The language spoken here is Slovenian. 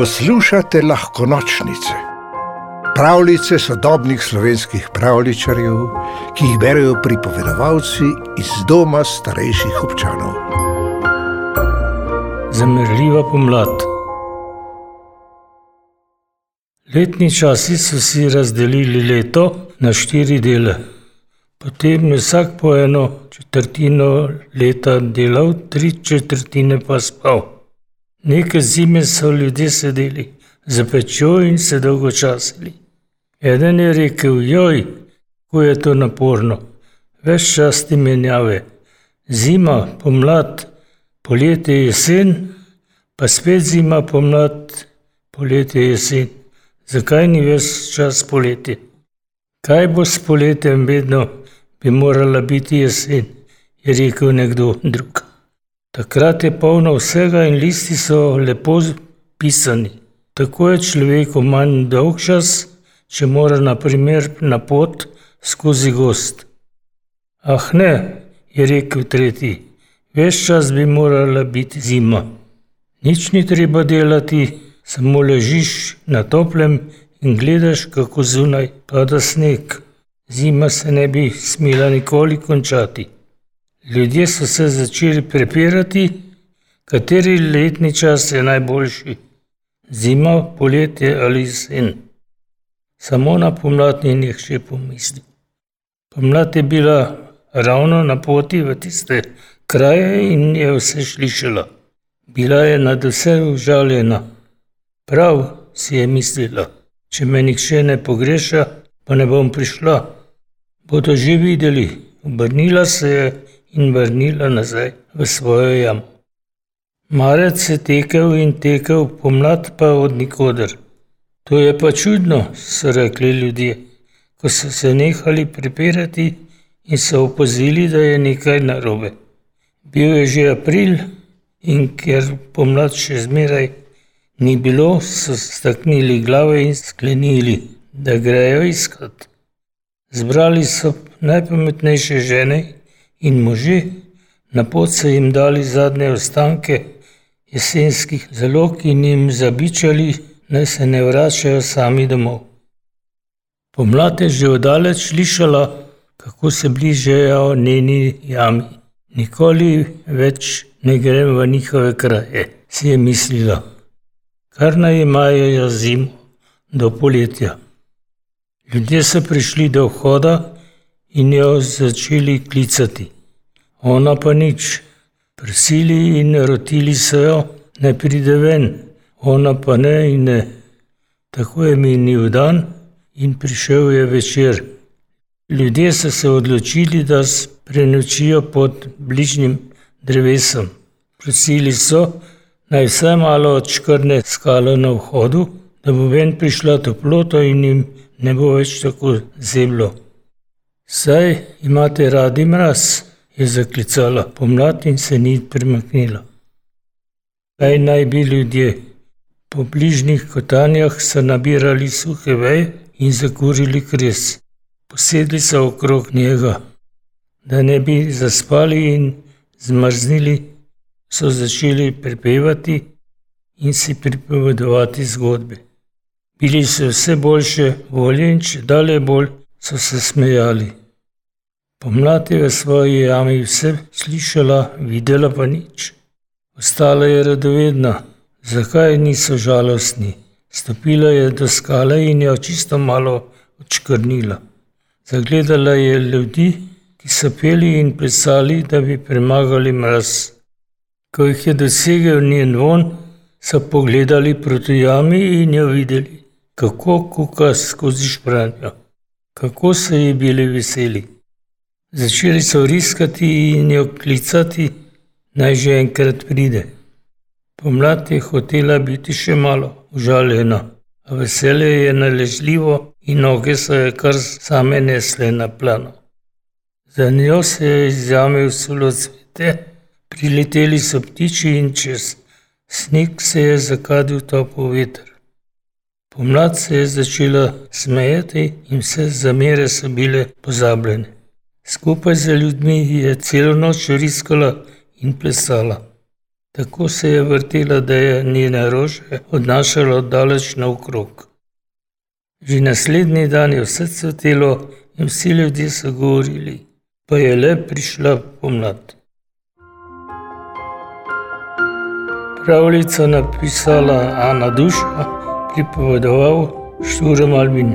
Poslušate lahko nočnice, pravljice sodobnih slovenskih pravličarjev, ki jih berijo pripovedovalci iz doma starejših občanov. Zamrljiva pomlad. Letni časi so si razdelili leto na štiri dele. Potem je vsak po eno četrtino leta delal, tri četrtine pa spal. Neke zime so ljudje sedeli za pečjo in se dolgočasili. Eden je rekel: Joj, kako je to naporno, več časti menjave. Zima, pomlad, poletje, jesen, pa spet zima, pomlad, poletje, jesen. Zakaj ni več čas poletje? Kaj bo s poletjem, vedno bi morala biti jesen, je rekel nekdo drug. Takrat je polno vsega in listi so lepo pisani. Tako je človeku manj dolg čas, če mora na primer na pot skozi gost. Ah ne, je rekel tretji, ves čas bi morala biti zima. Nič ni treba delati, samo ležiš na toplem in gledaš, kako zunaj pada sneg. Zima se ne bi smela nikoli končati. Ljudje so se začeli prepirati, kateri letni čas je najboljši: zima, poletje ali jesen. Samo na pomlad ni nihče pomislil. Pomlad je bila ravno na poti v tiste kraje in je vse slišala. Bila je nad vse užaljena. Prav si je mislila, če me nihče ne pogreša, pa ne bom prišla. Bodo že videli, obrnila se je in vrnila nazaj v svojo jamo. Marec je tekel in tekel, pomlad pa od nikoder. To je pa čudno, so rekli ljudje, ko so se nehali prepirati in so opazili, da je nekaj narobe. Bil je že april in ker pomlad še zmeraj ni bilo, so staknili glave in sklenili, da grejo iskat. Zbrali so najpametnejše žene in možje, na pot so jim dali zadnje ostanke jesenskih zalog in jim zabičali, naj se ne vračajo sami domov. Pomlad je že oddaleč slišala, kako se bližajo njeni jami. Nikoli več ne grem v njihove kraje, si je mislila. Kar naj imajo zimo do poletja. Ljudje so prišli do vhoda in jo začeli klicati. Ona pa nič. Prosili in rotili so jo, naj pride ven, ona pa ne in ne. Tako je minil dan in prišel je večer. Ljudje so se odločili, da prenočijo pod bližnjim drevesom. Prosili so, naj vsaj malo odškrne skalo na vhodu, da bo ven prišla toplota in jim ne bo več tako zemljo. Saj imate radi mraz, je zaklicala pomlad in se ni premaknila. Kaj naj bi ljudje? Po bližnjih kotanjah so nabirali suhe veje in zakurili kres. Posedli so okrog njega. Da ne bi zaspali in zmrznili, so začeli prepevati in si pripovedovati zgodbe. Bili so vse boljše volje in če dalje bolj so se smejali. Pomlad je v svoji jami vse slišala, videla pa nič. Ostala je radovedna, zakaj niso žalostni. Stopila je do skale in jo čisto malo odškrnila. Zagledala je ljudi, ki so peli in plesali, da bi premagali mraz. Ko jih je dosegel njen von, so pogledali proti jami in jo videli, kako kuka skozi špranjo, kako so ji bili veseli. Začeli so riskati in jo klicati, naj že enkrat pride. Pomlad je hotela biti še malo užaljena, a veselje je naležljivo in noge so je kar same nesle na plano. Za njo se je iz jame usulo cvete, prileteli so ptiči in čez sneg se je zakadil topel veter. Pomlad se je začela smejati in vse zamere so bile pozabljene. Skupaj z ljudmi je celo noč riskala in plesala. Tako se je vrtela, da je njene rože odnašalo daleč naokrog. Že naslednji dan je vse cvetelo in vsi ljudje so govorili, pa je le prišla pomlad. Pravljico napisala Ana Duša, pripovedoval Šturm Albin.